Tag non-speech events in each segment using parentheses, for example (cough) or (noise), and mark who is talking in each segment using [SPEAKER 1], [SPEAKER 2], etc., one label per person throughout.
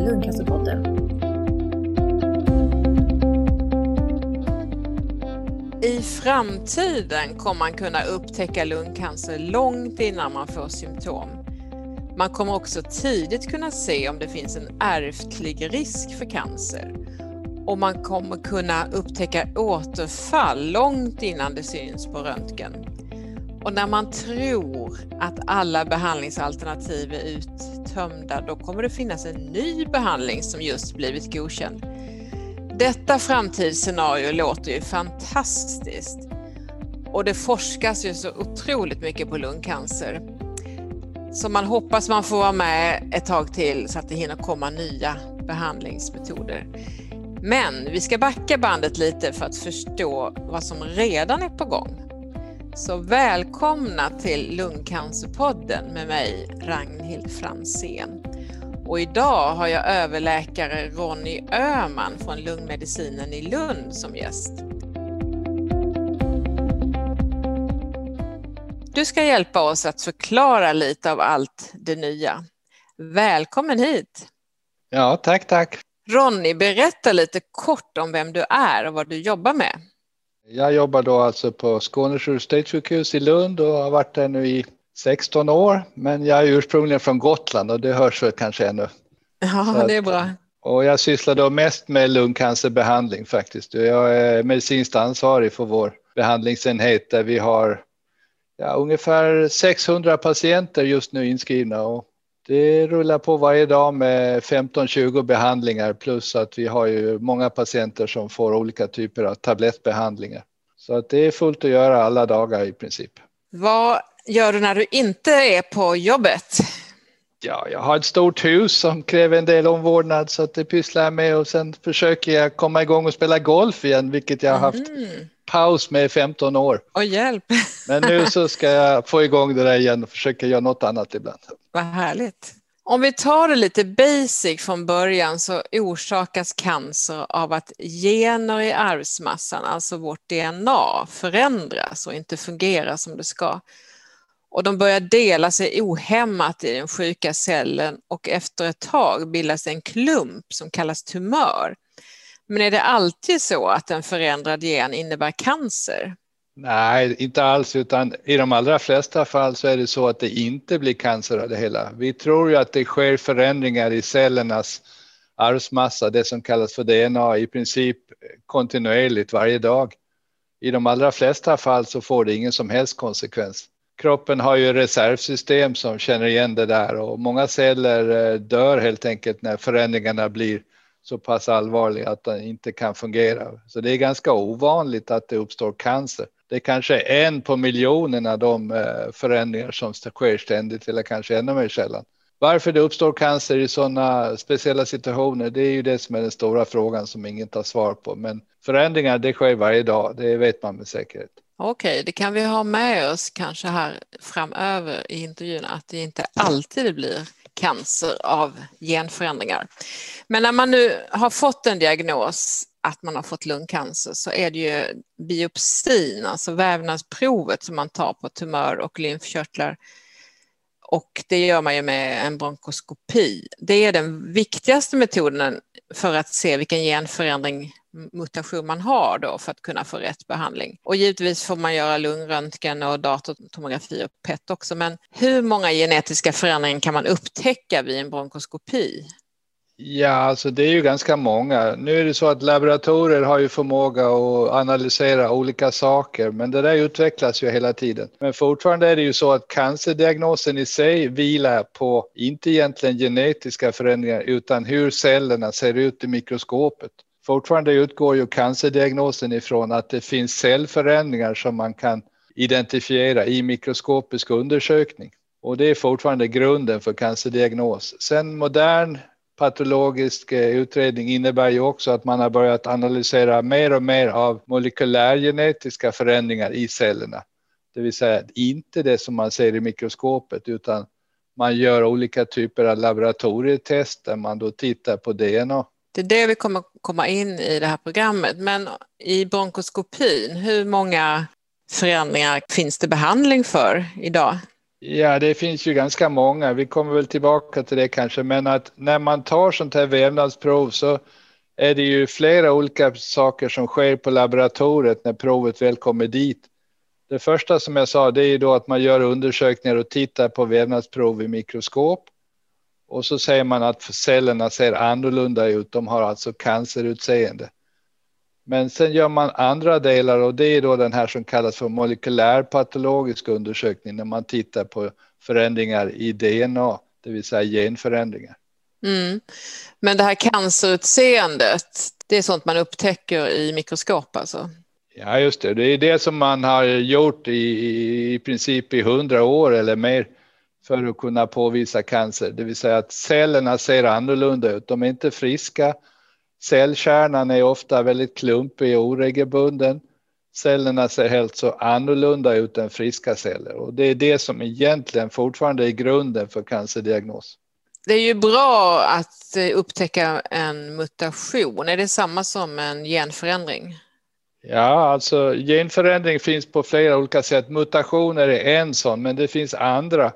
[SPEAKER 1] Lungcancerpodden.
[SPEAKER 2] I framtiden kommer man kunna upptäcka lungcancer långt innan man får symptom. Man kommer också tidigt kunna se om det finns en ärftlig risk för cancer. Och man kommer kunna upptäcka återfall långt innan det syns på röntgen. Och när man tror att alla behandlingsalternativ är uttömda, då kommer det finnas en ny behandling som just blivit godkänd. Detta framtidsscenario låter ju fantastiskt. Och det forskas ju så otroligt mycket på lungcancer. Så man hoppas man får vara med ett tag till så att det hinner komma nya behandlingsmetoder. Men vi ska backa bandet lite för att förstå vad som redan är på gång. Så välkomna till Lungcancerpodden med mig Ragnhild Fransén. Och idag har jag överläkare Ronny Öhman från lungmedicinen i Lund som gäst. Du ska hjälpa oss att förklara lite av allt det nya. Välkommen hit!
[SPEAKER 3] Ja, tack, tack.
[SPEAKER 2] Ronny, berätta lite kort om vem du är och vad du jobbar med.
[SPEAKER 3] Jag jobbar då alltså på Skånes universitetssjukhus i Lund och har varit där nu i 16 år. Men jag är ursprungligen från Gotland och det hörs väl kanske ännu.
[SPEAKER 2] Ja, det är bra.
[SPEAKER 3] Och jag sysslar då mest med lungcancerbehandling faktiskt. Jag är medicinskt ansvarig för vår behandlingsenhet där vi har ja, ungefär 600 patienter just nu inskrivna och det rullar på varje dag med 15-20 behandlingar plus att vi har ju många patienter som får olika typer av tablettbehandlingar. Så att det är fullt att göra alla dagar i princip.
[SPEAKER 2] Vad gör du när du inte är på jobbet?
[SPEAKER 3] Ja, jag har ett stort hus som kräver en del omvårdnad så att det pysslar jag med och sen försöker jag komma igång och spela golf igen, vilket jag har haft mm. Paus med i 15 år.
[SPEAKER 2] Och hjälp! (laughs)
[SPEAKER 3] Men nu så ska jag få igång det där igen och försöka göra något annat ibland.
[SPEAKER 2] Vad härligt. Om vi tar det lite basic från början så orsakas cancer av att gener i arvsmassan, alltså vårt DNA, förändras och inte fungerar som det ska. Och de börjar dela sig ohämmat i den sjuka cellen och efter ett tag bildas en klump som kallas tumör. Men är det alltid så att en förändrad gen innebär cancer?
[SPEAKER 3] Nej, inte alls, utan i de allra flesta fall så är det så att det inte blir cancer av det hela. Vi tror ju att det sker förändringar i cellernas arvsmassa, det som kallas för DNA, i princip kontinuerligt varje dag. I de allra flesta fall så får det ingen som helst konsekvens. Kroppen har ju reservsystem som känner igen det där och många celler eh, dör helt enkelt när förändringarna blir så pass allvarlig att den inte kan fungera. Så det är ganska ovanligt att det uppstår cancer det är kanske en på miljonen av de eh, förändringar som sker ständigt eller kanske ännu mer sällan. Varför det uppstår cancer i sådana speciella situationer, det är ju det som är den stora frågan som ingen tar svar på. Men förändringar, det sker varje dag, det vet man med säkerhet.
[SPEAKER 2] Okej, det kan vi ha med oss kanske här framöver i intervjun, att det inte alltid blir cancer av genförändringar. Men när man nu har fått en diagnos att man har fått lungcancer så är det ju biopsin, alltså vävnadsprovet som man tar på tumör och lymfkörtlar. Och det gör man ju med en bronkoskopi. Det är den viktigaste metoden för att se vilken genförändring mutation man har då för att kunna få rätt behandling. Och givetvis får man göra lungröntgen och datortomografi och PET också. Men hur många genetiska förändringar kan man upptäcka vid en bronkoskopi?
[SPEAKER 3] Ja, alltså det är ju ganska många. Nu är det så att laboratorier har ju förmåga att analysera olika saker, men det där utvecklas ju hela tiden. Men fortfarande är det ju så att cancerdiagnosen i sig vilar på inte egentligen genetiska förändringar utan hur cellerna ser ut i mikroskopet. Fortfarande utgår ju cancerdiagnosen ifrån att det finns cellförändringar som man kan identifiera i mikroskopisk undersökning. Och det är fortfarande grunden för cancerdiagnos. Sen modern patologisk eh, utredning innebär ju också att man har börjat analysera mer och mer av molekylärgenetiska förändringar i cellerna. Det vill säga inte det som man ser i mikroskopet utan man gör olika typer av laboratorietest där man då tittar på DNA.
[SPEAKER 2] Det är det vi kommer komma in i det här programmet. Men i bronkoskopin, hur många förändringar finns det behandling för idag?
[SPEAKER 3] Ja, det finns ju ganska många. Vi kommer väl tillbaka till det kanske, men att när man tar sånt här vävnadsprov så är det ju flera olika saker som sker på laboratoriet när provet väl kommer dit. Det första som jag sa, det är ju då att man gör undersökningar och tittar på vävnadsprov i mikroskop. Och så säger man att cellerna ser annorlunda ut, de har alltså cancerutseende. Men sen gör man andra delar och det är då den här som kallas för molekylärpatologisk undersökning när man tittar på förändringar i DNA, det vill säga genförändringar.
[SPEAKER 2] Mm. Men det här cancerutseendet, det är sånt man upptäcker i mikroskop alltså?
[SPEAKER 3] Ja, just det. Det är det som man har gjort i, i princip i hundra år eller mer för att kunna påvisa cancer. Det vill säga att cellerna ser annorlunda ut. De är inte friska. Cellkärnan är ofta väldigt klumpig och oregelbunden. Cellerna ser helt så annorlunda ut än friska celler och det är det som egentligen fortfarande är grunden för cancerdiagnos.
[SPEAKER 2] Det är ju bra att upptäcka en mutation. Är det samma som en genförändring?
[SPEAKER 3] Ja, alltså genförändring finns på flera olika sätt. Mutationer är en sån, men det finns andra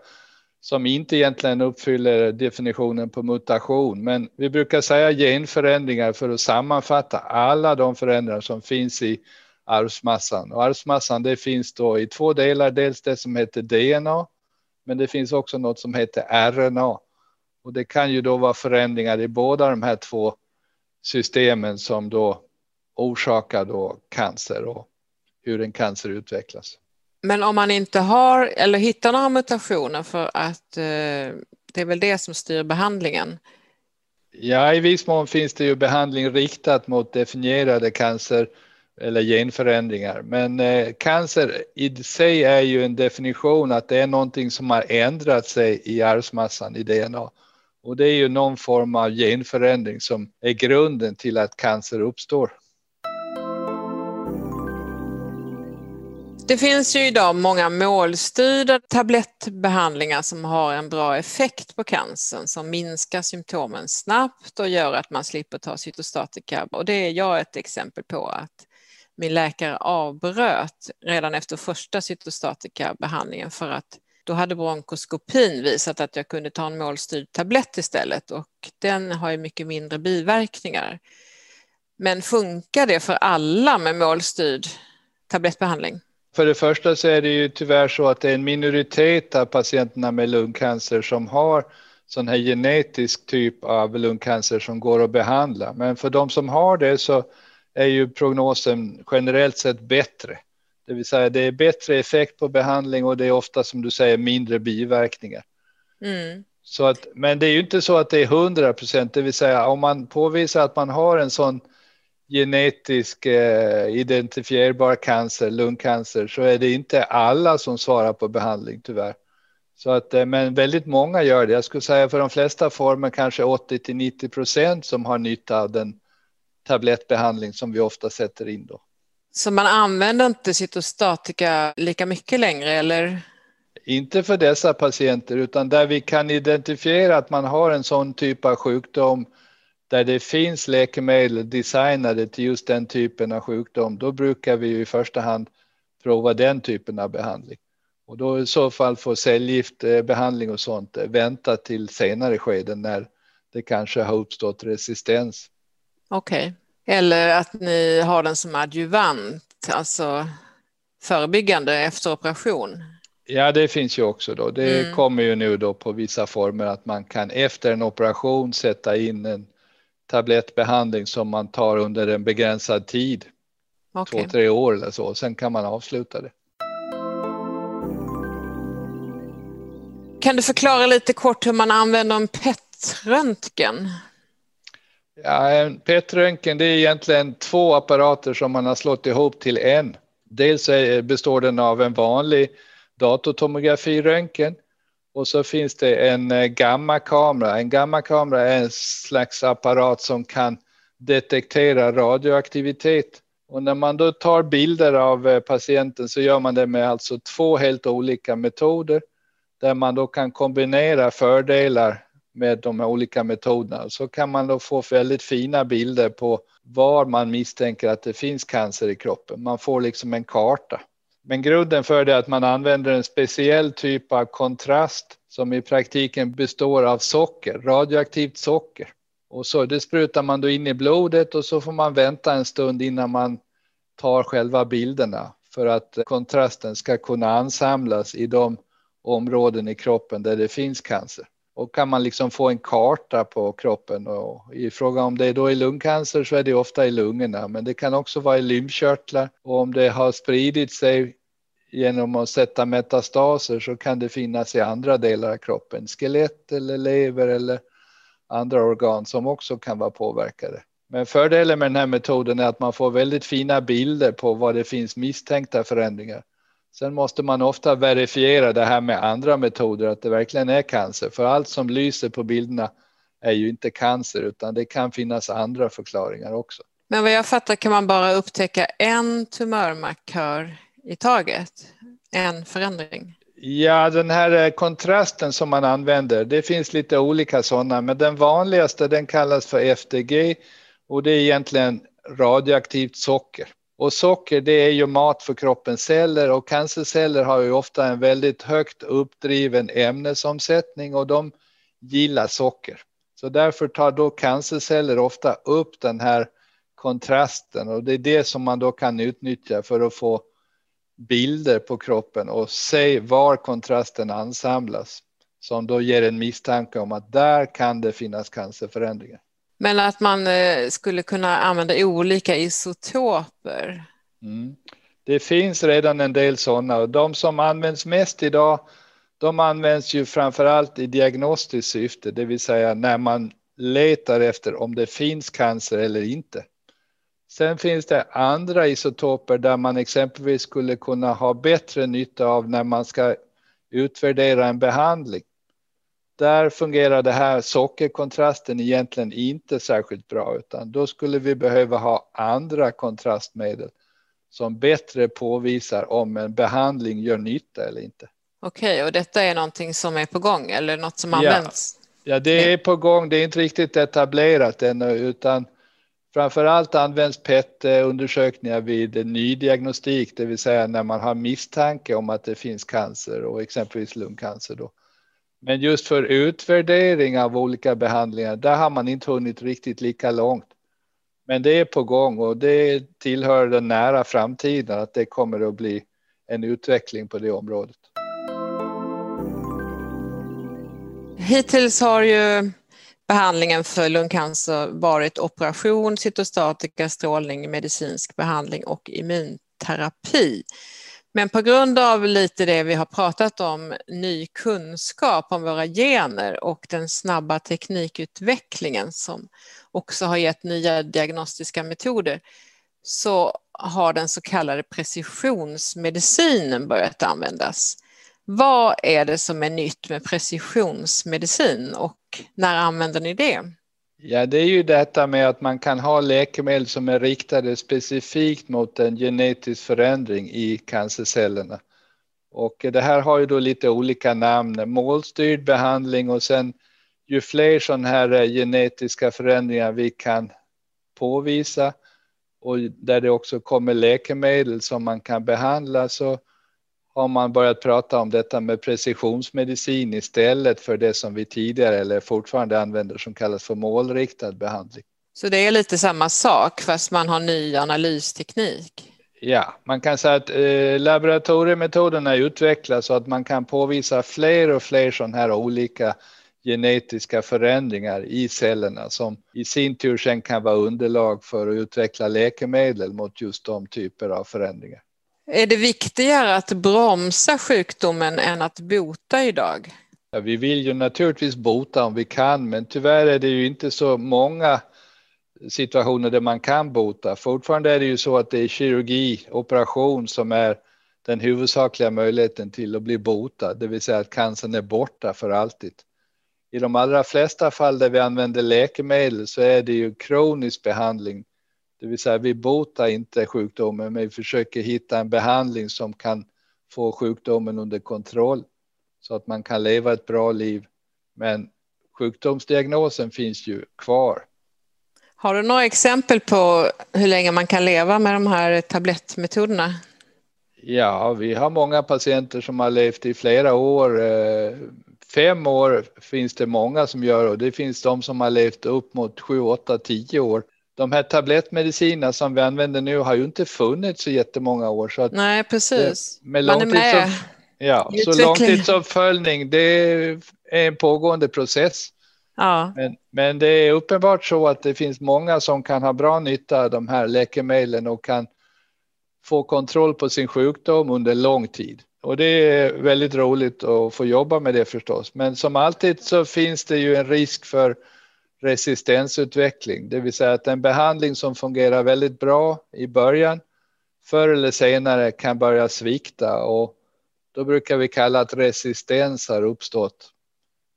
[SPEAKER 3] som inte egentligen uppfyller definitionen på mutation. Men vi brukar säga genförändringar för att sammanfatta alla de förändringar som finns i arvsmassan. Och arvsmassan det finns då i två delar, dels det som heter DNA, men det finns också något som heter RNA. Och det kan ju då vara förändringar i båda de här två systemen som då orsakar då cancer och hur en cancer utvecklas.
[SPEAKER 2] Men om man inte har eller hittar några mutationer för att eh, det är väl det som styr behandlingen?
[SPEAKER 3] Ja, i viss mån finns det ju behandling riktat mot definierade cancer eller genförändringar. Men eh, cancer i sig är ju en definition att det är någonting som har ändrat sig i arvsmassan i DNA. Och det är ju någon form av genförändring som är grunden till att cancer uppstår.
[SPEAKER 2] Det finns ju idag många målstyrda tablettbehandlingar som har en bra effekt på cancern som minskar symptomen snabbt och gör att man slipper ta cytostatika. Och det är jag ett exempel på att min läkare avbröt redan efter första cytostatikabehandlingen för att då hade bronkoskopin visat att jag kunde ta en målstyrd tablett istället och den har ju mycket mindre biverkningar. Men funkar det för alla med målstyrd tablettbehandling?
[SPEAKER 3] För det första så är det ju tyvärr så att det är en minoritet av patienterna med lungcancer som har sån här genetisk typ av lungcancer som går att behandla. Men för de som har det så är ju prognosen generellt sett bättre. Det vill säga det är bättre effekt på behandling och det är ofta som du säger mindre biverkningar. Mm. Så att, men det är ju inte så att det är 100 procent, det vill säga om man påvisar att man har en sån genetisk eh, identifierbar cancer, lungcancer, så är det inte alla som svarar på behandling tyvärr. Så att, eh, men väldigt många gör det. Jag skulle säga för de flesta former kanske 80 till 90 procent som har nytta av den tablettbehandling som vi ofta sätter in då.
[SPEAKER 2] Så man använder inte cytostatika lika mycket längre eller?
[SPEAKER 3] Inte för dessa patienter utan där vi kan identifiera att man har en sån typ av sjukdom där det finns läkemedel designade till just den typen av sjukdom, då brukar vi i första hand prova den typen av behandling. Och då i så fall får cellgiftbehandling och sånt vänta till senare skeden när det kanske har uppstått resistens.
[SPEAKER 2] Okej, okay. eller att ni har den som adjuvant, alltså förebyggande efter operation.
[SPEAKER 3] Ja, det finns ju också då. Det mm. kommer ju nu då på vissa former att man kan efter en operation sätta in en tablettbehandling som man tar under en begränsad tid. Okay. Två, tre år eller så. Sen kan man avsluta det.
[SPEAKER 2] Kan du förklara lite kort hur man använder en PET-röntgen?
[SPEAKER 3] Ja, en PET-röntgen det är egentligen två apparater som man har slått ihop till en. Dels består den av en vanlig datortomografiröntgen och så finns det en eh, gammakamera. En gammakamera är en slags apparat som kan detektera radioaktivitet. Och när man då tar bilder av eh, patienten så gör man det med alltså två helt olika metoder där man då kan kombinera fördelar med de här olika metoderna. Så kan man då få väldigt fina bilder på var man misstänker att det finns cancer i kroppen. Man får liksom en karta. Men grunden för det är att man använder en speciell typ av kontrast som i praktiken består av socker, radioaktivt socker. Och så det sprutar man då in i blodet och så får man vänta en stund innan man tar själva bilderna för att kontrasten ska kunna ansamlas i de områden i kroppen där det finns cancer. Och kan man liksom få en karta på kroppen och i fråga om det är då är lungcancer så är det ofta i lungorna, men det kan också vara i lymfkörtlar och om det har spridit sig genom att sätta metastaser så kan det finnas i andra delar av kroppen, skelett eller lever eller andra organ som också kan vara påverkade. Men fördelen med den här metoden är att man får väldigt fina bilder på vad det finns misstänkta förändringar. Sen måste man ofta verifiera det här med andra metoder, att det verkligen är cancer. För allt som lyser på bilderna är ju inte cancer, utan det kan finnas andra förklaringar också.
[SPEAKER 2] Men vad jag fattar kan man bara upptäcka en tumörmarkör i taget, en förändring?
[SPEAKER 3] Ja, den här kontrasten som man använder, det finns lite olika sådana, men den vanligaste den kallas för FDG och det är egentligen radioaktivt socker. Och socker det är ju mat för kroppens celler och cancerceller har ju ofta en väldigt högt uppdriven ämnesomsättning och de gillar socker. Så därför tar då cancerceller ofta upp den här kontrasten och det är det som man då kan utnyttja för att få bilder på kroppen och se var kontrasten ansamlas som då ger en misstanke om att där kan det finnas cancerförändringar.
[SPEAKER 2] Men att man eh, skulle kunna använda olika isotoper? Mm.
[SPEAKER 3] Det finns redan en del sådana och de som används mest idag de används ju framför allt i diagnostiskt syfte, det vill säga när man letar efter om det finns cancer eller inte. Sen finns det andra isotoper där man exempelvis skulle kunna ha bättre nytta av när man ska utvärdera en behandling där fungerar det här sockerkontrasten egentligen inte särskilt bra, utan då skulle vi behöva ha andra kontrastmedel som bättre påvisar om en behandling gör nytta eller inte.
[SPEAKER 2] Okej, okay, och detta är någonting som är på gång eller något som används?
[SPEAKER 3] Ja, ja det är på gång. Det är inte riktigt etablerat ännu, utan framför allt används PET-undersökningar vid nydiagnostik, det vill säga när man har misstanke om att det finns cancer och exempelvis lungcancer. Då. Men just för utvärdering av olika behandlingar, där har man inte hunnit riktigt lika långt. Men det är på gång och det tillhör den nära framtiden att det kommer att bli en utveckling på det området.
[SPEAKER 2] Hittills har ju behandlingen för lungcancer varit operation, cytostatika, strålning, medicinsk behandling och immunterapi. Men på grund av lite det vi har pratat om, ny kunskap om våra gener och den snabba teknikutvecklingen som också har gett nya diagnostiska metoder, så har den så kallade precisionsmedicinen börjat användas. Vad är det som är nytt med precisionsmedicin och när använder ni det?
[SPEAKER 3] Ja, det är ju detta med att man kan ha läkemedel som är riktade specifikt mot en genetisk förändring i cancercellerna. Och det här har ju då lite olika namn, målstyrd behandling och sen ju fler sådana här genetiska förändringar vi kan påvisa och där det också kommer läkemedel som man kan behandla så har man börjat prata om detta med precisionsmedicin istället för det som vi tidigare eller fortfarande använder som kallas för målriktad behandling.
[SPEAKER 2] Så det är lite samma sak fast man har ny analysteknik?
[SPEAKER 3] Ja, man kan säga att eh, laboratoriemetoderna utvecklas så att man kan påvisa fler och fler sådana här olika genetiska förändringar i cellerna som i sin tur sen kan vara underlag för att utveckla läkemedel mot just de typer av förändringar.
[SPEAKER 2] Är det viktigare att bromsa sjukdomen än att bota idag?
[SPEAKER 3] Ja, vi vill ju naturligtvis bota om vi kan, men tyvärr är det ju inte så många situationer där man kan bota. Fortfarande är det ju så att det är kirurgi, operation som är den huvudsakliga möjligheten till att bli botad, det vill säga att cancern är borta för alltid. I de allra flesta fall där vi använder läkemedel så är det ju kronisk behandling det vill säga vi botar inte sjukdomen, men vi försöker hitta en behandling som kan få sjukdomen under kontroll så att man kan leva ett bra liv. Men sjukdomsdiagnosen finns ju kvar.
[SPEAKER 2] Har du några exempel på hur länge man kan leva med de här tablettmetoderna?
[SPEAKER 3] Ja, vi har många patienter som har levt i flera år. Eh, fem år finns det många som gör och det finns de som har levt upp mot sju, åtta, tio år. De här tablettmedicinerna som vi använder nu har ju inte funnits så jättemånga år. Så att
[SPEAKER 2] Nej, precis.
[SPEAKER 3] Det, med Man är med. Ja, så långtidsuppföljning det är en pågående process.
[SPEAKER 2] Ja.
[SPEAKER 3] Men, men det är uppenbart så att det finns många som kan ha bra nytta av de här läkemedlen och kan få kontroll på sin sjukdom under lång tid. Och det är väldigt roligt att få jobba med det förstås. Men som alltid så finns det ju en risk för resistensutveckling, det vill säga att en behandling som fungerar väldigt bra i början förr eller senare kan börja svikta och då brukar vi kalla att resistens har uppstått.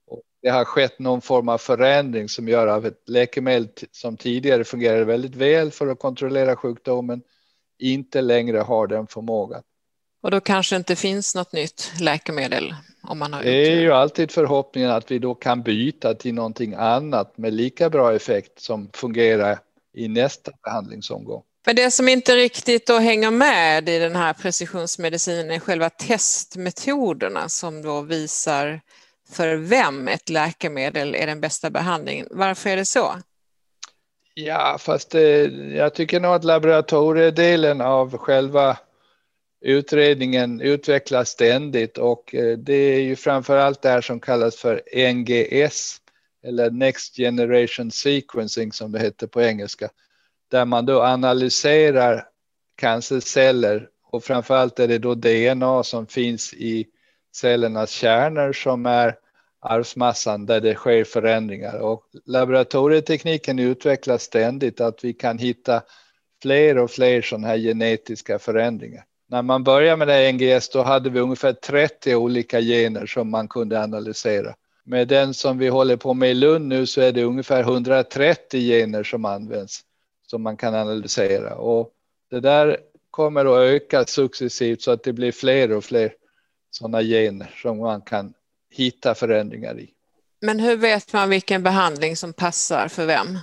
[SPEAKER 3] Och det har skett någon form av förändring som gör att ett läkemedel som tidigare fungerade väldigt väl för att kontrollera sjukdomen inte längre har den förmågan.
[SPEAKER 2] Och då kanske inte finns något nytt läkemedel? Om man har
[SPEAKER 3] det är ju alltid förhoppningen att vi då kan byta till någonting annat med lika bra effekt som fungerar i nästa behandlingsomgång.
[SPEAKER 2] Men det som inte riktigt då hänger med i den här precisionsmedicinen är själva testmetoderna som då visar för vem ett läkemedel är den bästa behandlingen. Varför är det så?
[SPEAKER 3] Ja, fast det, jag tycker nog att laboratoriedelen av själva utredningen utvecklas ständigt och eh, det är ju framför allt det här som kallas för NGS eller Next Generation Sequencing som det heter på engelska där man då analyserar cancerceller och framför allt är det då DNA som finns i cellernas kärnor som är arvsmassan där det sker förändringar och laboratorietekniken utvecklas ständigt att vi kan hitta fler och fler sådana här genetiska förändringar. När man började med NGS då hade vi ungefär 30 olika gener som man kunde analysera. Med den som vi håller på med i Lund nu så är det ungefär 130 gener som används som man kan analysera och det där kommer att öka successivt så att det blir fler och fler sådana gener som man kan hitta förändringar i.
[SPEAKER 2] Men hur vet man vilken behandling som passar för vem?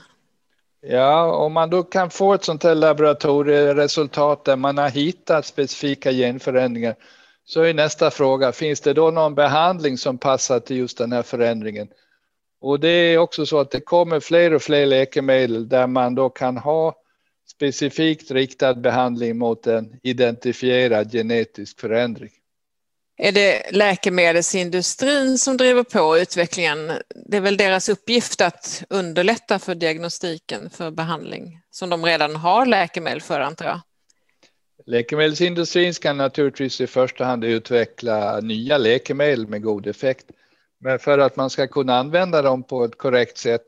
[SPEAKER 3] Ja, om man då kan få ett sånt här laboratorieresultat där man har hittat specifika genförändringar så är nästa fråga, finns det då någon behandling som passar till just den här förändringen? Och det är också så att det kommer fler och fler läkemedel där man då kan ha specifikt riktad behandling mot en identifierad genetisk förändring.
[SPEAKER 2] Är det läkemedelsindustrin som driver på utvecklingen? Det är väl deras uppgift att underlätta för diagnostiken för behandling som de redan har läkemedel för antar jag?
[SPEAKER 3] Läkemedelsindustrin ska naturligtvis i första hand utveckla nya läkemedel med god effekt. Men för att man ska kunna använda dem på ett korrekt sätt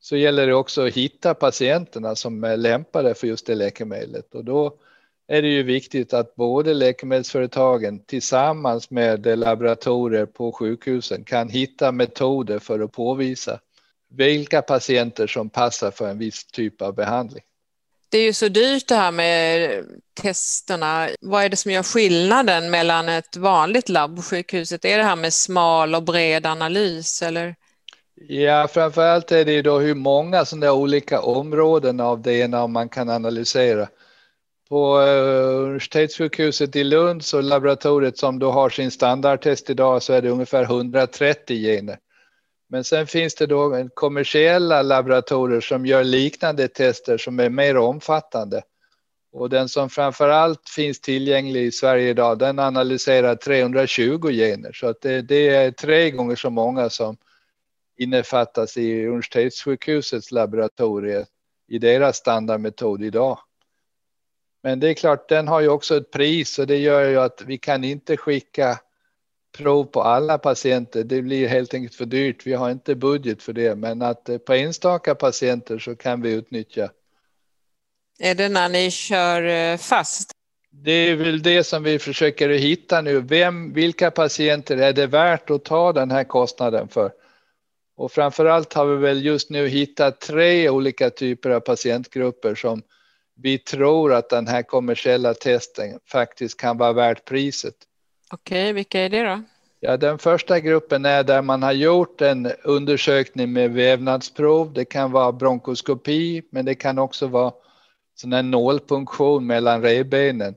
[SPEAKER 3] så gäller det också att hitta patienterna som är lämpade för just det läkemedlet och då är det ju viktigt att både läkemedelsföretagen tillsammans med laboratorier på sjukhusen kan hitta metoder för att påvisa vilka patienter som passar för en viss typ av behandling.
[SPEAKER 2] Det är ju så dyrt det här med testerna. Vad är det som gör skillnaden mellan ett vanligt labb på sjukhuset? Är det här med smal och bred analys eller?
[SPEAKER 3] Ja, framför allt är det ju då hur många sådana olika områden av DNA man kan analysera. På eh, universitetssjukhuset i Lund så laboratoriet som då har sin standardtest idag så är det ungefär 130 gener. Men sen finns det då kommersiella laboratorier som gör liknande tester som är mer omfattande. Och den som framför allt finns tillgänglig i Sverige idag, den analyserar 320 gener. Så att det, det är tre gånger så många som innefattas i universitetssjukhusets laboratorier i deras standardmetod idag. Men det är klart, den har ju också ett pris och det gör ju att vi kan inte skicka prov på alla patienter. Det blir helt enkelt för dyrt. Vi har inte budget för det, men att eh, på enstaka patienter så kan vi utnyttja.
[SPEAKER 2] Är det när ni kör eh, fast?
[SPEAKER 3] Det är väl det som vi försöker hitta nu. Vem, vilka patienter är det värt att ta den här kostnaden för? Och framför allt har vi väl just nu hittat tre olika typer av patientgrupper som vi tror att den här kommersiella testen faktiskt kan vara värt priset.
[SPEAKER 2] Okej, vilka är det då?
[SPEAKER 3] Ja, den första gruppen är där man har gjort en undersökning med vävnadsprov. Det kan vara bronkoskopi, men det kan också vara sån här nålpunktion mellan revbenen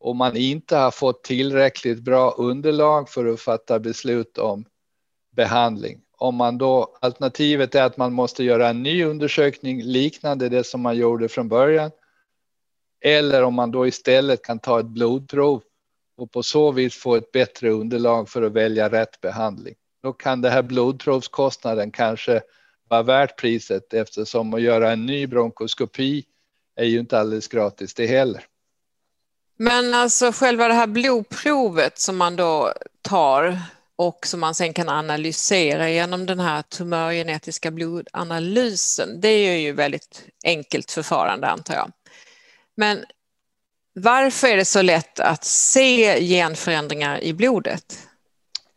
[SPEAKER 3] och man inte har fått tillräckligt bra underlag för att fatta beslut om behandling. Om man då, alternativet är att man måste göra en ny undersökning liknande det som man gjorde från början. Eller om man då istället kan ta ett blodprov och på så vis få ett bättre underlag för att välja rätt behandling. Då kan det här blodprovskostnaden kanske vara värt priset eftersom att göra en ny bronkoskopi är ju inte alldeles gratis det heller.
[SPEAKER 2] Men alltså själva det här blodprovet som man då tar och som man sen kan analysera genom den här tumörgenetiska blodanalysen, det är ju väldigt enkelt förfarande antar jag. Men varför är det så lätt att se genförändringar i blodet?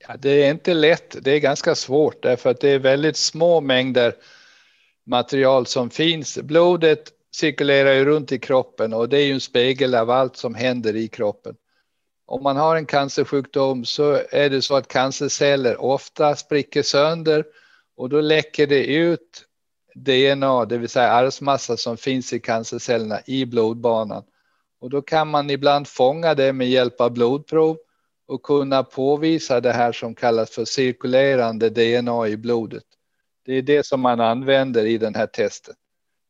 [SPEAKER 3] Ja, det är inte lätt, det är ganska svårt därför att det är väldigt små mängder material som finns. Blodet cirkulerar ju runt i kroppen och det är ju en spegel av allt som händer i kroppen. Om man har en cancersjukdom så är det så att cancerceller ofta spricker sönder och då läcker det ut DNA, det vill säga arvsmassa som finns i cancercellerna i blodbanan. Och då kan man ibland fånga det med hjälp av blodprov och kunna påvisa det här som kallas för cirkulerande DNA i blodet. Det är det som man använder i den här testen.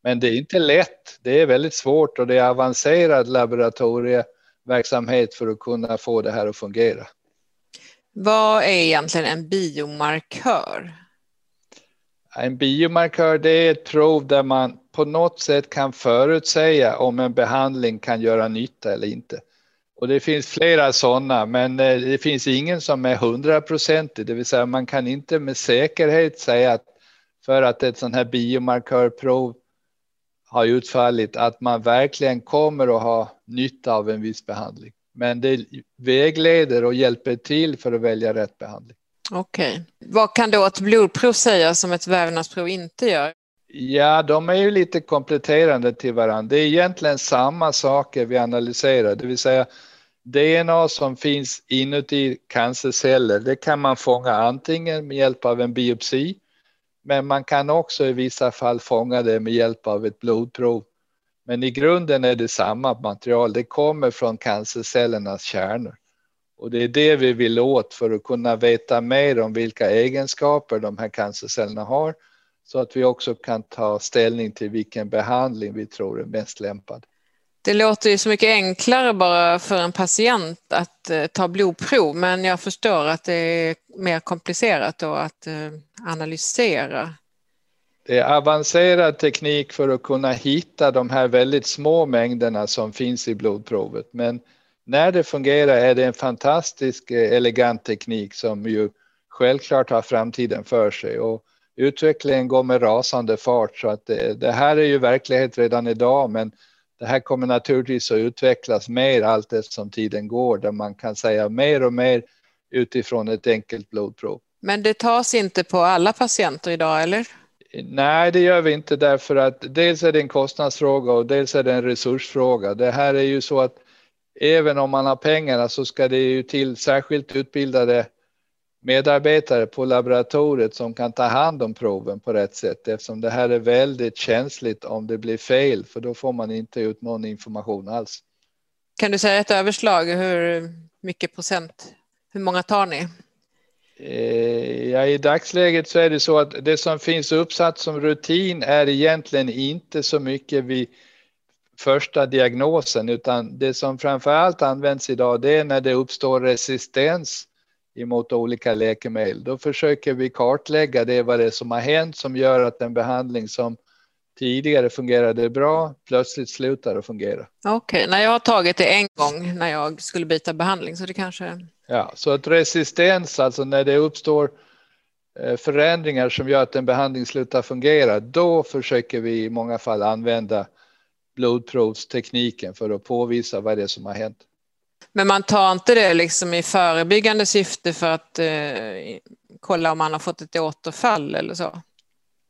[SPEAKER 3] Men det är inte lätt. Det är väldigt svårt och det är avancerad laboratorieverksamhet för att kunna få det här att fungera.
[SPEAKER 2] Vad är egentligen en biomarkör?
[SPEAKER 3] En biomarkör det är ett prov där man på något sätt kan förutsäga om en behandling kan göra nytta eller inte. Och det finns flera sådana, men eh, det finns ingen som är hundraprocentig, det vill säga man kan inte med säkerhet säga att för att ett sådant här biomarkörprov har utfallit att man verkligen kommer att ha nytta av en viss behandling. Men det vägleder och hjälper till för att välja rätt behandling.
[SPEAKER 2] Okej. Okay. Vad kan då ett blodprov säga som ett vävnadsprov inte gör?
[SPEAKER 3] Ja, de är ju lite kompletterande till varandra. Det är egentligen samma saker vi analyserar, det vill säga DNA som finns inuti cancerceller. Det kan man fånga antingen med hjälp av en biopsi men man kan också i vissa fall fånga det med hjälp av ett blodprov. Men i grunden är det samma material. Det kommer från cancercellernas kärnor. Och det är det vi vill åt för att kunna veta mer om vilka egenskaper de här cancercellerna har så att vi också kan ta ställning till vilken behandling vi tror är mest lämpad.
[SPEAKER 2] Det låter ju så mycket enklare bara för en patient att eh, ta blodprov men jag förstår att det är mer komplicerat då att eh, analysera.
[SPEAKER 3] Det är avancerad teknik för att kunna hitta de här väldigt små mängderna som finns i blodprovet. Men när det fungerar är det en fantastisk eh, elegant teknik som ju självklart har framtiden för sig. Och utvecklingen går med rasande fart så att det, det här är ju verklighet redan idag men det här kommer naturligtvis att utvecklas mer allt eftersom tiden går där man kan säga mer och mer utifrån ett enkelt blodprov.
[SPEAKER 2] Men det tas inte på alla patienter idag, eller?
[SPEAKER 3] Nej, det gör vi inte därför att dels är det en kostnadsfråga och dels är det en resursfråga. Det här är ju så att även om man har pengarna så ska det ju till särskilt utbildade medarbetare på laboratoriet som kan ta hand om proven på rätt sätt eftersom det här är väldigt känsligt om det blir fel för då får man inte ut någon information alls.
[SPEAKER 2] Kan du säga ett överslag hur mycket procent, hur många tar ni?
[SPEAKER 3] Eh, ja, I dagsläget så är det så att det som finns uppsatt som rutin är egentligen inte så mycket vid första diagnosen utan det som framför allt används idag det är när det uppstår resistens emot olika läkemedel. Då försöker vi kartlägga det, vad det är som har hänt som gör att en behandling som tidigare fungerade bra plötsligt slutar att fungera.
[SPEAKER 2] Okej, okay. när jag har tagit det en gång när jag skulle byta behandling så det kanske...
[SPEAKER 3] Ja, så att resistens, alltså när det uppstår eh, förändringar som gör att en behandling slutar fungera, då försöker vi i många fall använda blodprovstekniken för att påvisa vad det är som har hänt.
[SPEAKER 2] Men man tar inte det liksom i förebyggande syfte för att eh, kolla om man har fått ett återfall eller så?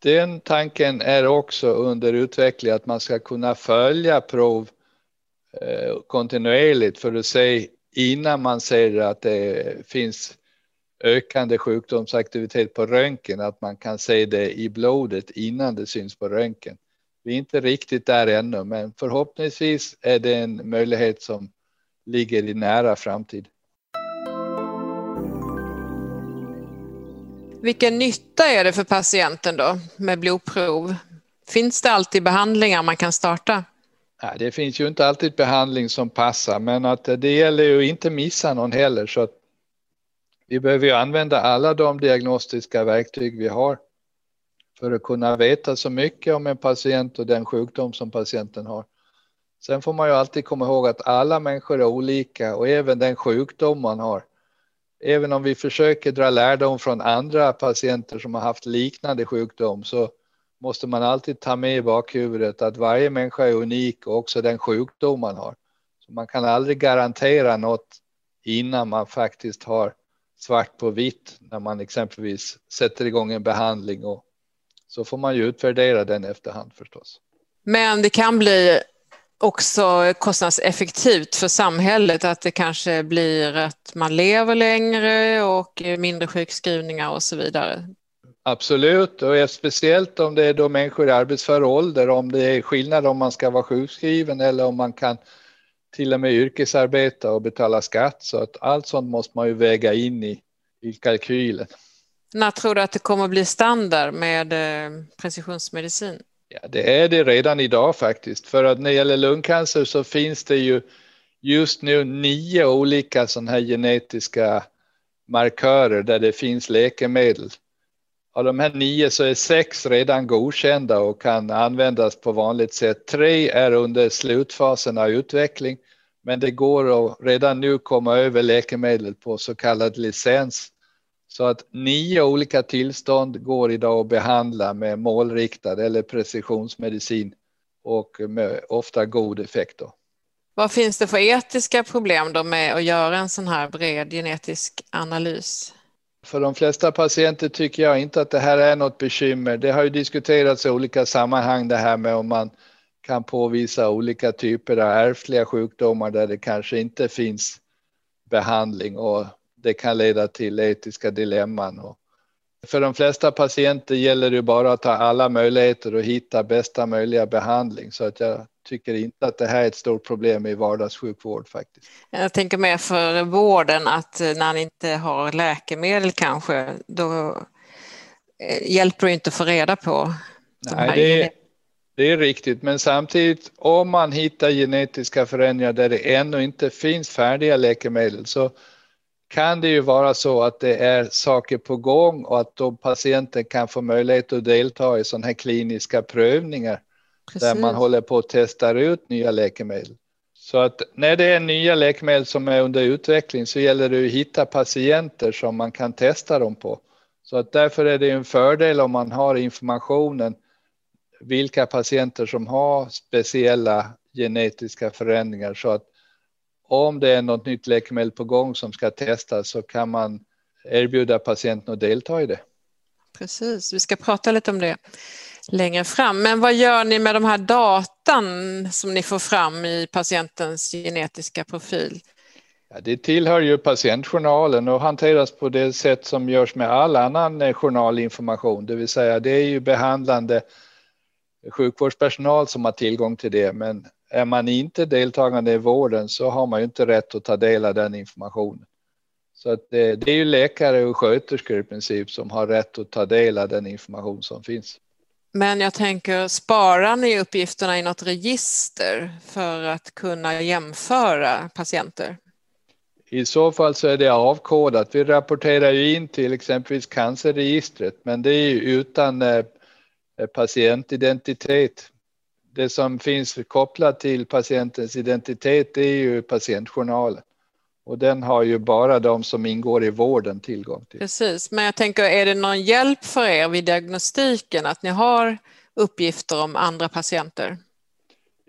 [SPEAKER 3] Den tanken är också under utveckling att man ska kunna följa prov eh, kontinuerligt för att se innan man ser att det finns ökande sjukdomsaktivitet på röntgen, att man kan se det i blodet innan det syns på röntgen. Vi är inte riktigt där ännu, men förhoppningsvis är det en möjlighet som ligger i nära framtid.
[SPEAKER 2] Vilken nytta är det för patienten då med blodprov? Finns det alltid behandlingar man kan starta?
[SPEAKER 3] Nej, det finns ju inte alltid behandling som passar, men att det gäller ju inte missa någon heller. Så vi behöver ju använda alla de diagnostiska verktyg vi har för att kunna veta så mycket om en patient och den sjukdom som patienten har. Sen får man ju alltid komma ihåg att alla människor är olika och även den sjukdom man har. Även om vi försöker dra lärdom från andra patienter som har haft liknande sjukdom så måste man alltid ta med i bakhuvudet att varje människa är unik och också den sjukdom man har. Så man kan aldrig garantera något innan man faktiskt har svart på vitt när man exempelvis sätter igång en behandling och så får man ju utvärdera den efterhand förstås.
[SPEAKER 2] Men det kan bli också kostnadseffektivt för samhället att det kanske blir att man lever längre och mindre sjukskrivningar och så vidare.
[SPEAKER 3] Absolut, och speciellt om det är då människor i arbetsför ålder, om det är skillnad om man ska vara sjukskriven eller om man kan till och med yrkesarbeta och betala skatt. Så att allt sånt måste man ju väga in i, i kalkylen.
[SPEAKER 2] När tror du att det kommer att bli standard med eh, precisionsmedicin?
[SPEAKER 3] Ja, det är det redan idag faktiskt. För att när det gäller lungcancer så finns det ju just nu nio olika sådana här genetiska markörer där det finns läkemedel. Av de här nio så är sex redan godkända och kan användas på vanligt sätt. Tre är under slutfasen av utveckling, men det går att redan nu komma över läkemedel på så kallad licens. Så att nio olika tillstånd går idag att behandla med målriktad eller precisionsmedicin och med ofta god effekt. Då.
[SPEAKER 2] Vad finns det för etiska problem då med att göra en sån här bred genetisk analys?
[SPEAKER 3] För de flesta patienter tycker jag inte att det här är något bekymmer. Det har ju diskuterats i olika sammanhang det här med om man kan påvisa olika typer av ärftliga sjukdomar där det kanske inte finns behandling och det kan leda till etiska dilemman. Och för de flesta patienter gäller det bara att ha alla möjligheter att hitta bästa möjliga behandling så att jag tycker inte att det här är ett stort problem i vardagssjukvård faktiskt.
[SPEAKER 2] Jag tänker mer för vården att när man inte har läkemedel kanske, då eh, hjälper det inte att få reda på.
[SPEAKER 3] Nej, det är, det är riktigt, men samtidigt om man hittar genetiska förändringar där det ännu inte finns färdiga läkemedel så kan det ju vara så att det är saker på gång och att då patienten kan få möjlighet att delta i sådana här kliniska prövningar Precis. där man håller på att testa ut nya läkemedel. Så att när det är nya läkemedel som är under utveckling så gäller det att hitta patienter som man kan testa dem på. Så att därför är det en fördel om man har informationen vilka patienter som har speciella genetiska förändringar så att om det är något nytt läkemedel på gång som ska testas så kan man erbjuda patienten att delta i det.
[SPEAKER 2] Precis, vi ska prata lite om det längre fram. Men vad gör ni med de här datan som ni får fram i patientens genetiska profil?
[SPEAKER 3] Ja, det tillhör ju patientjournalen och hanteras på det sätt som görs med all annan eh, journalinformation, det vill säga det är ju behandlande sjukvårdspersonal som har tillgång till det, men är man inte deltagande i vården så har man ju inte rätt att ta del av den informationen. Så att det, det är ju läkare och sköterskor i princip som har rätt att ta del av den information som finns.
[SPEAKER 2] Men jag tänker, sparar ni uppgifterna i något register för att kunna jämföra patienter?
[SPEAKER 3] I så fall så är det avkodat. Vi rapporterar ju in till exempelvis cancerregistret, men det är ju utan eh, patientidentitet det som finns kopplat till patientens identitet är ju patientjournalen. Och den har ju bara de som ingår i vården tillgång till.
[SPEAKER 2] Precis, men jag tänker är det någon hjälp för er vid diagnostiken att ni har uppgifter om andra patienter?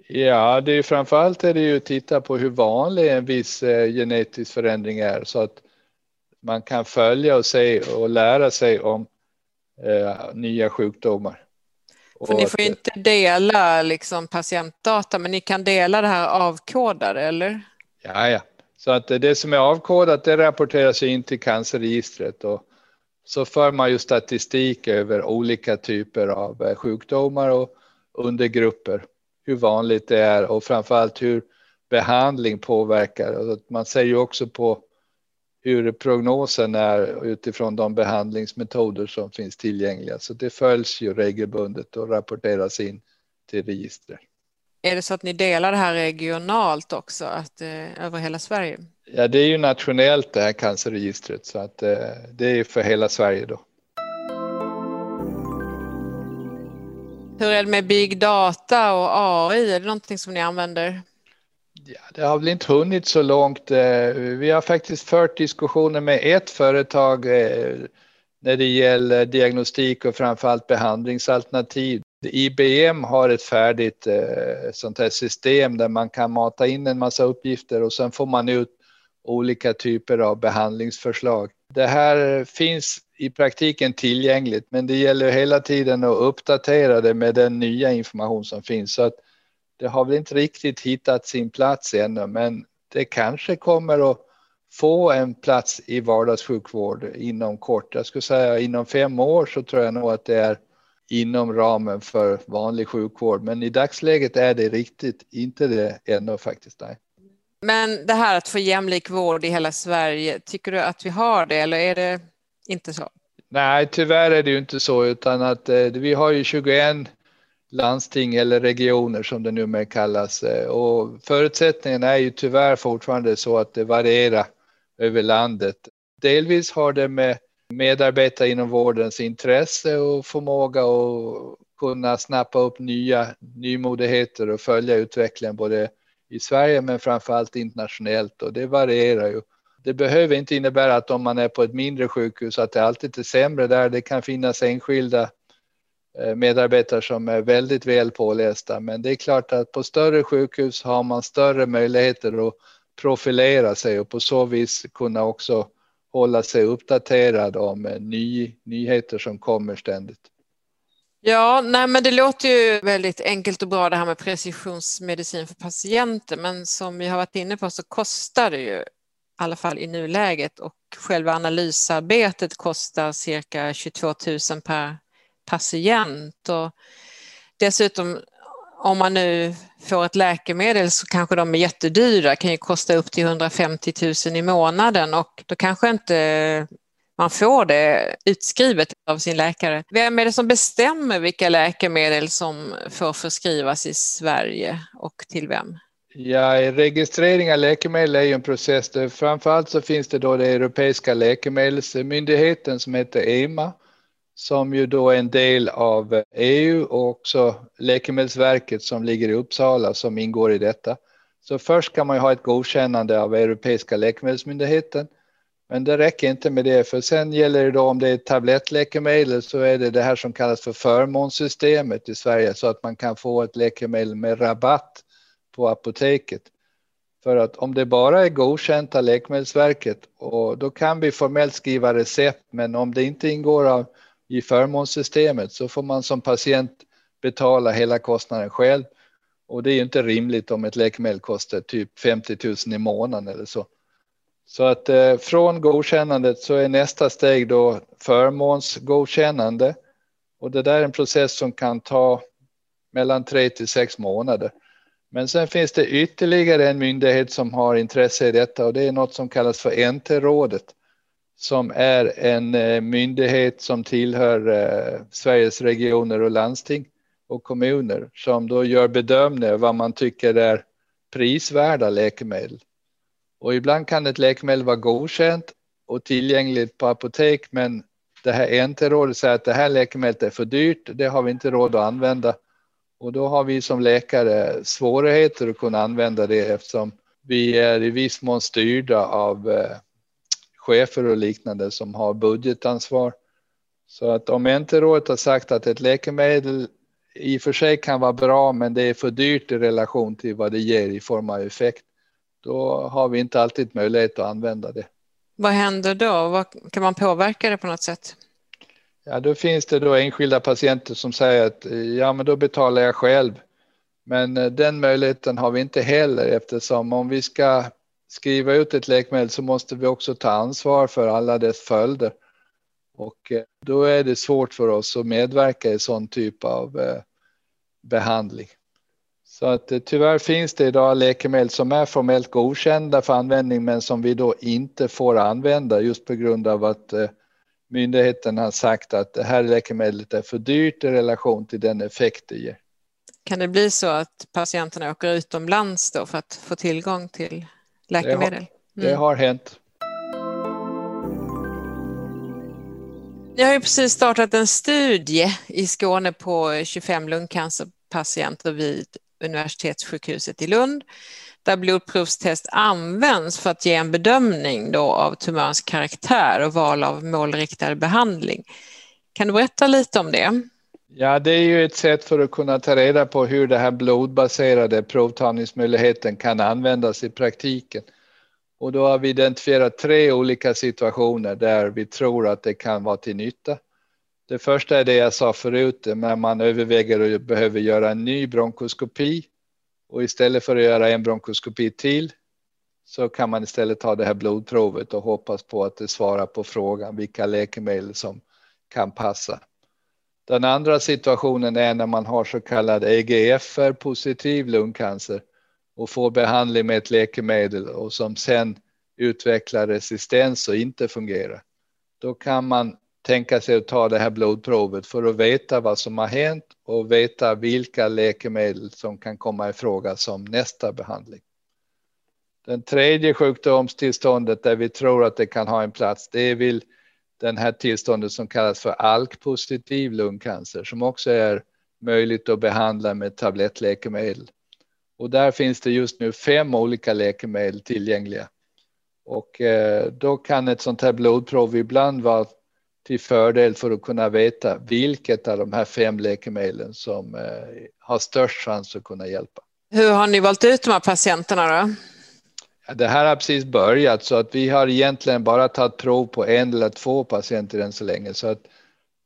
[SPEAKER 3] Ja, det är framförallt är det ju att titta på hur vanlig en viss eh, genetisk förändring är så att man kan följa och se och lära sig om eh, nya sjukdomar.
[SPEAKER 2] För ni får inte dela liksom patientdata, men ni kan dela det här avkodade, eller?
[SPEAKER 3] Ja, ja. Så att det som är avkodat, det rapporteras in till cancerregistret och så för man ju statistik över olika typer av eh, sjukdomar och undergrupper, hur vanligt det är och framförallt hur behandling påverkar. Man ser ju också på hur prognosen är utifrån de behandlingsmetoder som finns tillgängliga. Så det följs ju regelbundet och rapporteras in till registret.
[SPEAKER 2] Är det så att ni delar det här regionalt också, att, eh, över hela Sverige?
[SPEAKER 3] Ja, det är ju nationellt det här cancerregistret så att eh, det är för hela Sverige då.
[SPEAKER 2] Hur är det med big data och AI? Är det någonting som ni använder?
[SPEAKER 3] Ja, det har väl inte hunnit så långt. Eh, vi har faktiskt fört diskussioner med ett företag eh, när det gäller diagnostik och framförallt behandlingsalternativ. IBM har ett färdigt eh, sånt här system där man kan mata in en massa uppgifter och sen får man ut olika typer av behandlingsförslag. Det här finns i praktiken tillgängligt, men det gäller hela tiden att uppdatera det med den nya information som finns. Så att det har väl inte riktigt hittat sin plats ännu, men det kanske kommer att få en plats i vardagssjukvård inom kort. Jag skulle säga inom fem år så tror jag nog att det är inom ramen för vanlig sjukvård. Men i dagsläget är det riktigt inte det ännu faktiskt. Nej.
[SPEAKER 2] Men det här att få jämlik vård i hela Sverige, tycker du att vi har det eller är det inte så?
[SPEAKER 3] Nej, tyvärr är det ju inte så, utan att eh, vi har ju 21 landsting eller regioner som det numera kallas eh, och förutsättningen är ju tyvärr fortfarande så att det varierar över landet. Delvis har det med medarbetare inom vårdens intresse och förmåga att kunna snappa upp nya nymodigheter och följa utvecklingen både i Sverige men framförallt internationellt och det varierar ju. Det behöver inte innebära att om man är på ett mindre sjukhus att det alltid är sämre där. Det kan finnas enskilda Eh, medarbetare som är väldigt väl pålästa, men det är klart att på större sjukhus har man större möjligheter att profilera sig och på så vis kunna också hålla sig uppdaterad om eh, ny, nyheter som kommer ständigt.
[SPEAKER 2] Ja, nej, men det låter ju väldigt enkelt och bra det här med precisionsmedicin för patienter, men som vi har varit inne på så kostar det ju, i alla fall i nuläget, och själva analysarbetet kostar cirka 22 000 per patient. Och dessutom om man nu får ett läkemedel så kanske de är jättedyra, kan ju kosta upp till 150 000 i månaden och då kanske inte man får det utskrivet av sin läkare. Vem är det som bestämmer vilka läkemedel som får förskrivas i Sverige och till vem?
[SPEAKER 3] Ja, registrering av läkemedel är ju en process. Framförallt så finns det då den europeiska läkemedelsmyndigheten som heter EMA som ju då är en del av EU och också Läkemedelsverket som ligger i Uppsala som ingår i detta. Så först kan man ju ha ett godkännande av Europeiska läkemedelsmyndigheten. Men det räcker inte med det, för sen gäller det då om det är tablettläkemedel så är det det här som kallas för förmånssystemet i Sverige så att man kan få ett läkemedel med rabatt på apoteket. För att om det bara är godkänt av Läkemedelsverket och då kan vi formellt skriva recept, men om det inte ingår av i förmånssystemet så får man som patient betala hela kostnaden själv. Och det är ju inte rimligt om ett läkemedel kostar typ 50 000 i månaden eller så. Så att eh, från godkännandet så är nästa steg då förmånsgodkännande. Och det där är en process som kan ta mellan tre till sex månader. Men sen finns det ytterligare en myndighet som har intresse i detta och det är något som kallas för NT-rådet som är en eh, myndighet som tillhör eh, Sveriges regioner och landsting och kommuner som då gör bedömningar vad man tycker är prisvärda läkemedel. Och ibland kan ett läkemedel vara godkänt och tillgängligt på apotek, men det här NT-rådet säger att det här läkemedlet är för dyrt, det har vi inte råd att använda. Och då har vi som läkare svårigheter att kunna använda det eftersom vi är i viss mån styrda av eh, chefer och liknande som har budgetansvar. Så att om inte rådet har sagt att ett läkemedel i och för sig kan vara bra, men det är för dyrt i relation till vad det ger i form av effekt, då har vi inte alltid möjlighet att använda det.
[SPEAKER 2] Vad händer då? kan man påverka det på något sätt?
[SPEAKER 3] Ja, då finns det då enskilda patienter som säger att ja, men då betalar jag själv. Men eh, den möjligheten har vi inte heller eftersom om vi ska skriva ut ett läkemedel så måste vi också ta ansvar för alla dess följder. Och eh, då är det svårt för oss att medverka i sån typ av eh, behandling. Så att eh, tyvärr finns det idag läkemedel som är formellt godkända för användning men som vi då inte får använda just på grund av att myndigheten har sagt att det här läkemedlet är för dyrt i relation till den effekt det ger.
[SPEAKER 2] Kan det bli så att patienterna åker utomlands då för att få tillgång till läkemedel? Det
[SPEAKER 3] har, mm. det har hänt.
[SPEAKER 2] Ni har ju precis startat en studie i Skåne på 25 lungcancerpatienter vid universitetssjukhuset i Lund där blodprovstest används för att ge en bedömning då av tumörens karaktär och val av målriktad behandling. Kan du berätta lite om det?
[SPEAKER 3] Ja, det är ju ett sätt för att kunna ta reda på hur den här blodbaserade provtagningsmöjligheten kan användas i praktiken. Och då har vi identifierat tre olika situationer där vi tror att det kan vara till nytta. Det första är det jag sa förut, när man överväger och behöver göra en ny bronkoskopi och istället för att göra en bronkoskopi till så kan man istället ta det här blodprovet och hoppas på att det svarar på frågan vilka läkemedel som kan passa. Den andra situationen är när man har så kallad EGFR positiv lungcancer och får behandling med ett läkemedel och som sen utvecklar resistens och inte fungerar. Då kan man tänka sig att ta det här blodprovet för att veta vad som har hänt och veta vilka läkemedel som kan komma i fråga som nästa behandling. Den tredje sjukdomstillståndet där vi tror att det kan ha en plats, det är den här tillståndet som kallas för ALK-positiv lungcancer som också är möjligt att behandla med tablettläkemedel. Och där finns det just nu fem olika läkemedel tillgängliga. Och eh, då kan ett sånt här blodprov ibland vara till fördel för att kunna veta vilket av de här fem läkemedlen som eh, har störst chans att kunna hjälpa.
[SPEAKER 2] Hur har ni valt ut de här patienterna då?
[SPEAKER 3] Det här har precis börjat så att vi har egentligen bara tagit prov på en eller två patienter än så länge så att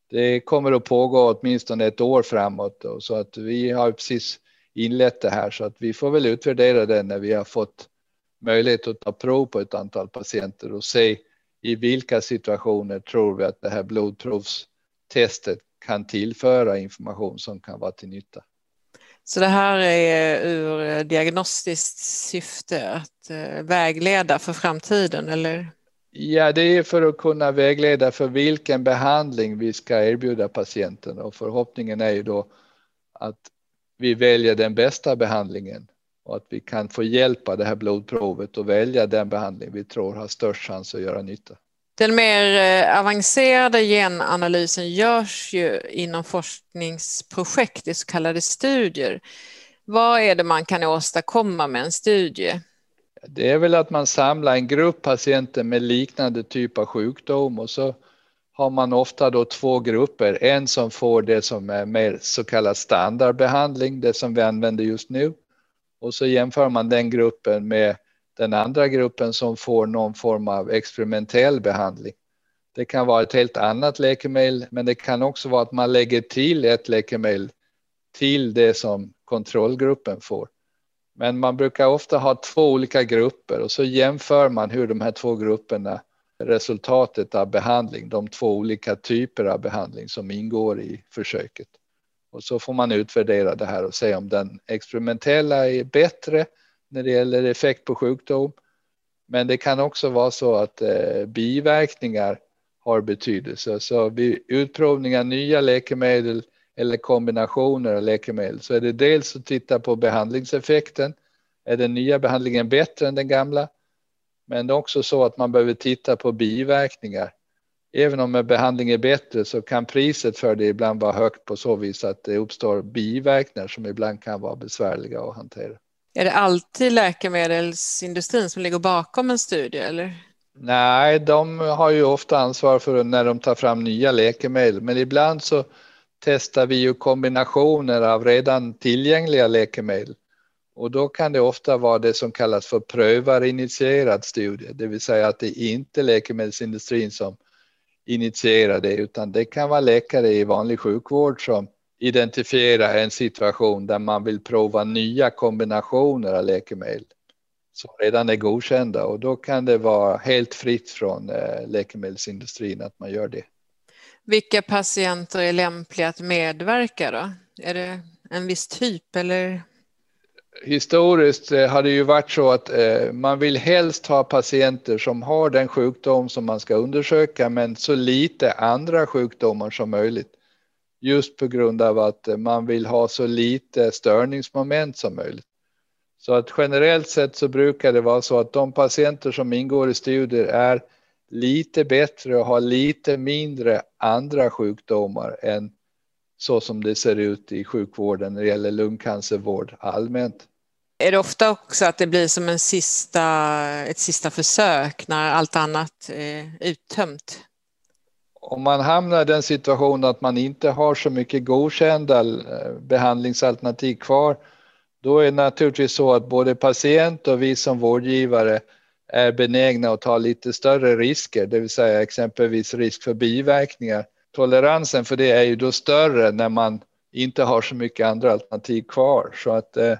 [SPEAKER 3] det kommer att pågå åtminstone ett år framåt Då, så att vi har precis inlett det här så att vi får väl utvärdera det när vi har fått möjlighet att ta prov på ett antal patienter och se i vilka situationer tror vi att det här blodprovstestet kan tillföra information som kan vara till nytta.
[SPEAKER 2] Så det här är ur eh, diagnostiskt syfte att eh, vägleda för framtiden eller?
[SPEAKER 3] Ja, det är för att kunna vägleda för vilken behandling vi ska erbjuda patienten och förhoppningen är ju då att vi väljer den bästa behandlingen och att vi kan få hjälpa det här blodprovet och välja den behandling vi tror har störst chans att göra nytta.
[SPEAKER 2] Den mer eh, avancerade genanalysen görs ju inom forskningsprojekt i så kallade studier. Vad är det man kan åstadkomma med en studie?
[SPEAKER 3] Det är väl att man samlar en grupp patienter med liknande typ av sjukdom och så har man ofta då två grupper. En som får det som är mer så kallad standardbehandling, det som vi använder just nu. Och så jämför man den gruppen med den andra gruppen som får någon form av experimentell behandling. Det kan vara ett helt annat läkemedel, men det kan också vara att man lägger till ett läkemedel till det som kontrollgruppen får. Men man brukar ofta ha två olika grupper och så jämför man hur de här två grupperna resultatet av behandling, de två olika typer av behandling som ingår i försöket. Och så får man utvärdera det här och se om den experimentella är bättre när det gäller effekt på sjukdom. Men det kan också vara så att eh, biverkningar har betydelse. Så vid utprovning av nya läkemedel eller kombinationer av läkemedel så är det dels att titta på behandlingseffekten. Är den nya behandlingen bättre än den gamla? Men det är också så att man behöver titta på biverkningar. Även om en behandling är bättre så kan priset för det ibland vara högt på så vis att det uppstår biverkningar som ibland kan vara besvärliga att hantera.
[SPEAKER 2] Är det alltid läkemedelsindustrin som ligger bakom en studie eller?
[SPEAKER 3] Nej, de har ju ofta ansvar för när de tar fram nya läkemedel, men ibland så testar vi ju kombinationer av redan tillgängliga läkemedel. Och då kan det ofta vara det som kallas för prövarinitierad studie, det vill säga att det är inte läkemedelsindustrin som initierar det, utan det kan vara läkare i vanlig sjukvård som identifierar en situation där man vill prova nya kombinationer av läkemedel som redan är godkända och då kan det vara helt fritt från eh, läkemedelsindustrin att man gör det.
[SPEAKER 2] Vilka patienter är lämpliga att medverka då? Är det en viss typ eller?
[SPEAKER 3] historiskt eh, har det ju varit så att eh, man vill helst ha patienter som har den sjukdom som man ska undersöka men så lite andra sjukdomar som möjligt. Just på grund av att eh, man vill ha så lite störningsmoment som möjligt. Så att generellt sett så brukar det vara så att de patienter som ingår i studier är lite bättre och har lite mindre andra sjukdomar än så som det ser ut i sjukvården när det gäller lungcancervård allmänt.
[SPEAKER 2] Är det ofta också att det blir som en sista, ett sista försök när allt annat är uttömt?
[SPEAKER 3] Om man hamnar i den situationen att man inte har så mycket godkända eh, behandlingsalternativ kvar, då är det naturligtvis så att både patient och vi som vårdgivare är benägna att ta lite större risker, det vill säga exempelvis risk för biverkningar. Toleransen för det är ju då större när man inte har så mycket andra alternativ kvar. Så att eh,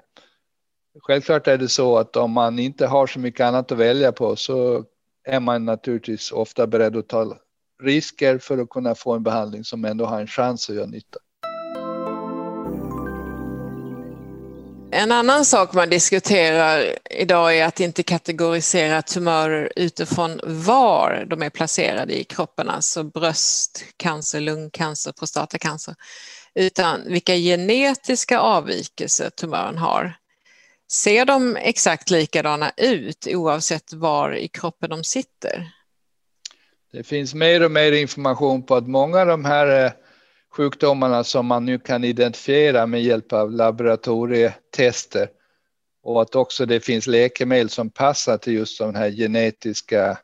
[SPEAKER 3] självklart är det så att om man inte har så mycket annat att välja på så är man naturligtvis ofta beredd att ta risker för att kunna få en behandling som ändå har en chans att göra nytta.
[SPEAKER 2] En annan sak man diskuterar idag är att inte kategorisera tumörer utifrån var de är placerade i kroppen, alltså bröstcancer, lungcancer, prostatacancer, utan vilka genetiska avvikelser tumören har. Ser de exakt likadana ut oavsett var i kroppen de sitter?
[SPEAKER 3] Det finns mer och mer information på att många av de här eh, sjukdomarna som man nu kan identifiera med hjälp av laboratorietester och att också det finns läkemedel som passar till just de här genetiska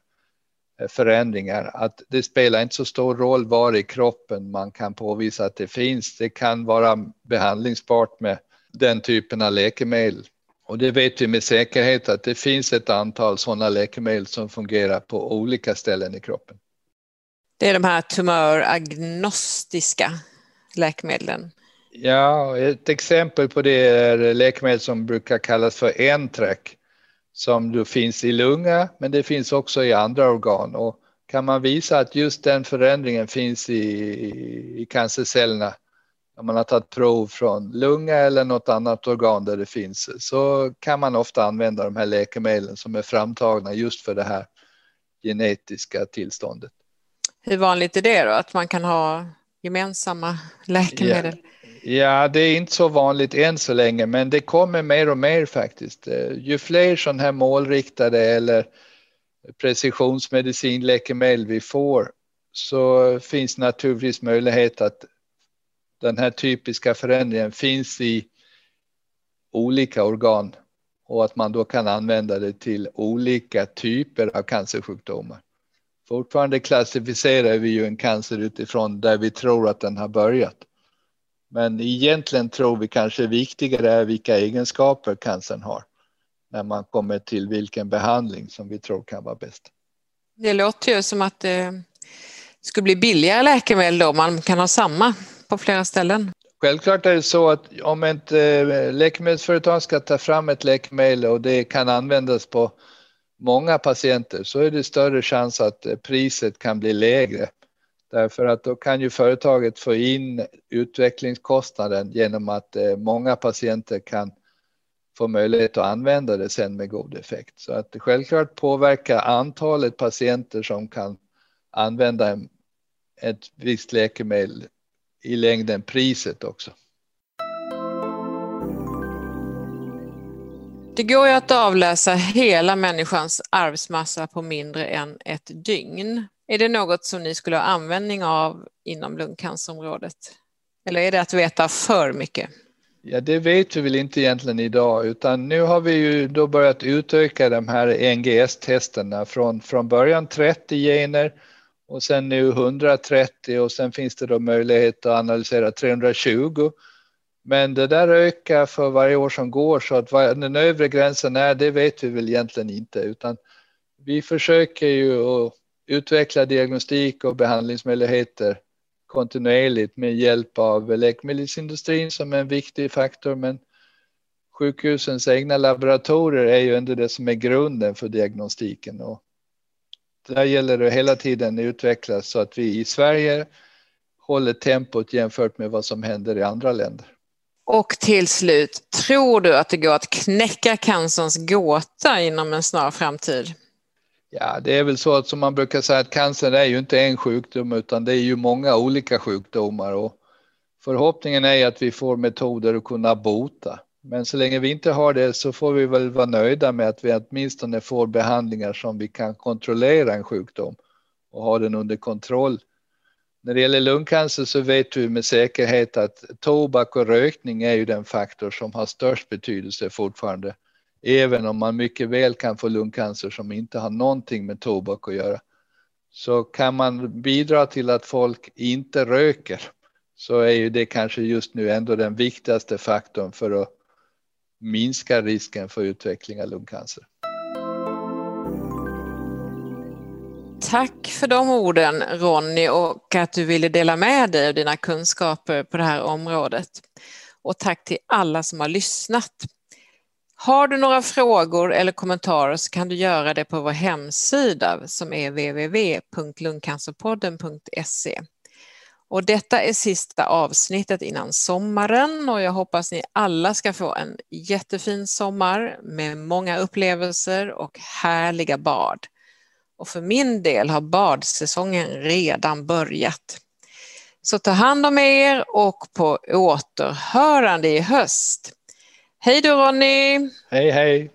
[SPEAKER 3] eh, förändringar. Att det spelar inte så stor roll var i kroppen man kan påvisa att det finns. Det kan vara behandlingsbart med den typen av läkemedel. Och det vet vi med säkerhet att det finns ett antal sådana läkemedel som fungerar på olika ställen i kroppen.
[SPEAKER 2] Det är de här tumöragnostiska läkemedlen.
[SPEAKER 3] Ja, ett exempel på det är läkemedel som brukar kallas för Entrac som då finns i lunga, men det finns också i andra organ. Och kan man visa att just den förändringen finns i, i cancercellerna man har tagit prov från lunga eller något annat organ där det finns så kan man ofta använda de här läkemedlen som är framtagna just för det här genetiska tillståndet.
[SPEAKER 2] Hur vanligt är det då att man kan ha gemensamma läkemedel?
[SPEAKER 3] Ja, ja det är inte så vanligt än så länge men det kommer mer och mer faktiskt. Ju fler sådana här målriktade eller precisionsmedicinläkemedel vi får så finns naturligtvis möjlighet att den här typiska förändringen finns i olika organ och att man då kan använda det till olika typer av cancersjukdomar. Fortfarande klassificerar vi ju en cancer utifrån där vi tror att den har börjat. Men egentligen tror vi kanske viktigare är vilka egenskaper cancern har när man kommer till vilken behandling som vi tror kan vara bäst.
[SPEAKER 2] Det låter ju som att det skulle bli billigare läkemedel om man kan ha samma på flera ställen?
[SPEAKER 3] Självklart är det så att om ett eh, läkemedelsföretag ska ta fram ett läkemedel och det kan användas på många patienter så är det större chans att eh, priset kan bli lägre. Därför att då kan ju företaget få in utvecklingskostnaden genom att eh, många patienter kan få möjlighet att använda det sen med god effekt. Så att det självklart påverkar antalet patienter som kan använda ett visst läkemedel i längden priset också.
[SPEAKER 2] Det går ju att avläsa hela människans arvsmassa på mindre än ett dygn. Är det något som ni skulle ha användning av inom lungcancerområdet? Eller är det att veta för mycket?
[SPEAKER 3] Ja, det vet vi väl inte egentligen idag, utan nu har vi ju då börjat utöka de här NGS-testerna från, från början 30 gener och sen nu 130 och sen finns det då möjlighet att analysera 320. Men det där ökar för varje år som går så att vad den övre gränsen är, det vet vi väl egentligen inte utan vi försöker ju att utveckla diagnostik och behandlingsmöjligheter kontinuerligt med hjälp av läkemedelsindustrin som är en viktig faktor men sjukhusens egna laboratorier är ju ändå det som är grunden för diagnostiken och där gäller det hela tiden utvecklas så att vi i Sverige håller tempot jämfört med vad som händer i andra länder.
[SPEAKER 2] Och till slut, tror du att det går att knäcka cancerns gåta inom en snar framtid?
[SPEAKER 3] Ja, det är väl så att som man brukar säga att cancer är ju inte en sjukdom utan det är ju många olika sjukdomar och förhoppningen är att vi får metoder att kunna bota. Men så länge vi inte har det så får vi väl vara nöjda med att vi åtminstone får behandlingar som vi kan kontrollera en sjukdom och ha den under kontroll. När det gäller lungcancer så vet vi med säkerhet att tobak och rökning är ju den faktor som har störst betydelse fortfarande. Även om man mycket väl kan få lungcancer som inte har någonting med tobak att göra. Så kan man bidra till att folk inte röker så är ju det kanske just nu ändå den viktigaste faktorn för att minskar risken för utveckling av lungcancer.
[SPEAKER 2] Tack för de orden Ronny och att du ville dela med dig av dina kunskaper på det här området. Och tack till alla som har lyssnat. Har du några frågor eller kommentarer så kan du göra det på vår hemsida som är www.lungcancerpodden.se. Och detta är sista avsnittet innan sommaren och jag hoppas ni alla ska få en jättefin sommar med många upplevelser och härliga bad. Och för min del har badsäsongen redan börjat. Så ta hand om er och på återhörande i höst. Hej då Ronny!
[SPEAKER 3] Hej hej!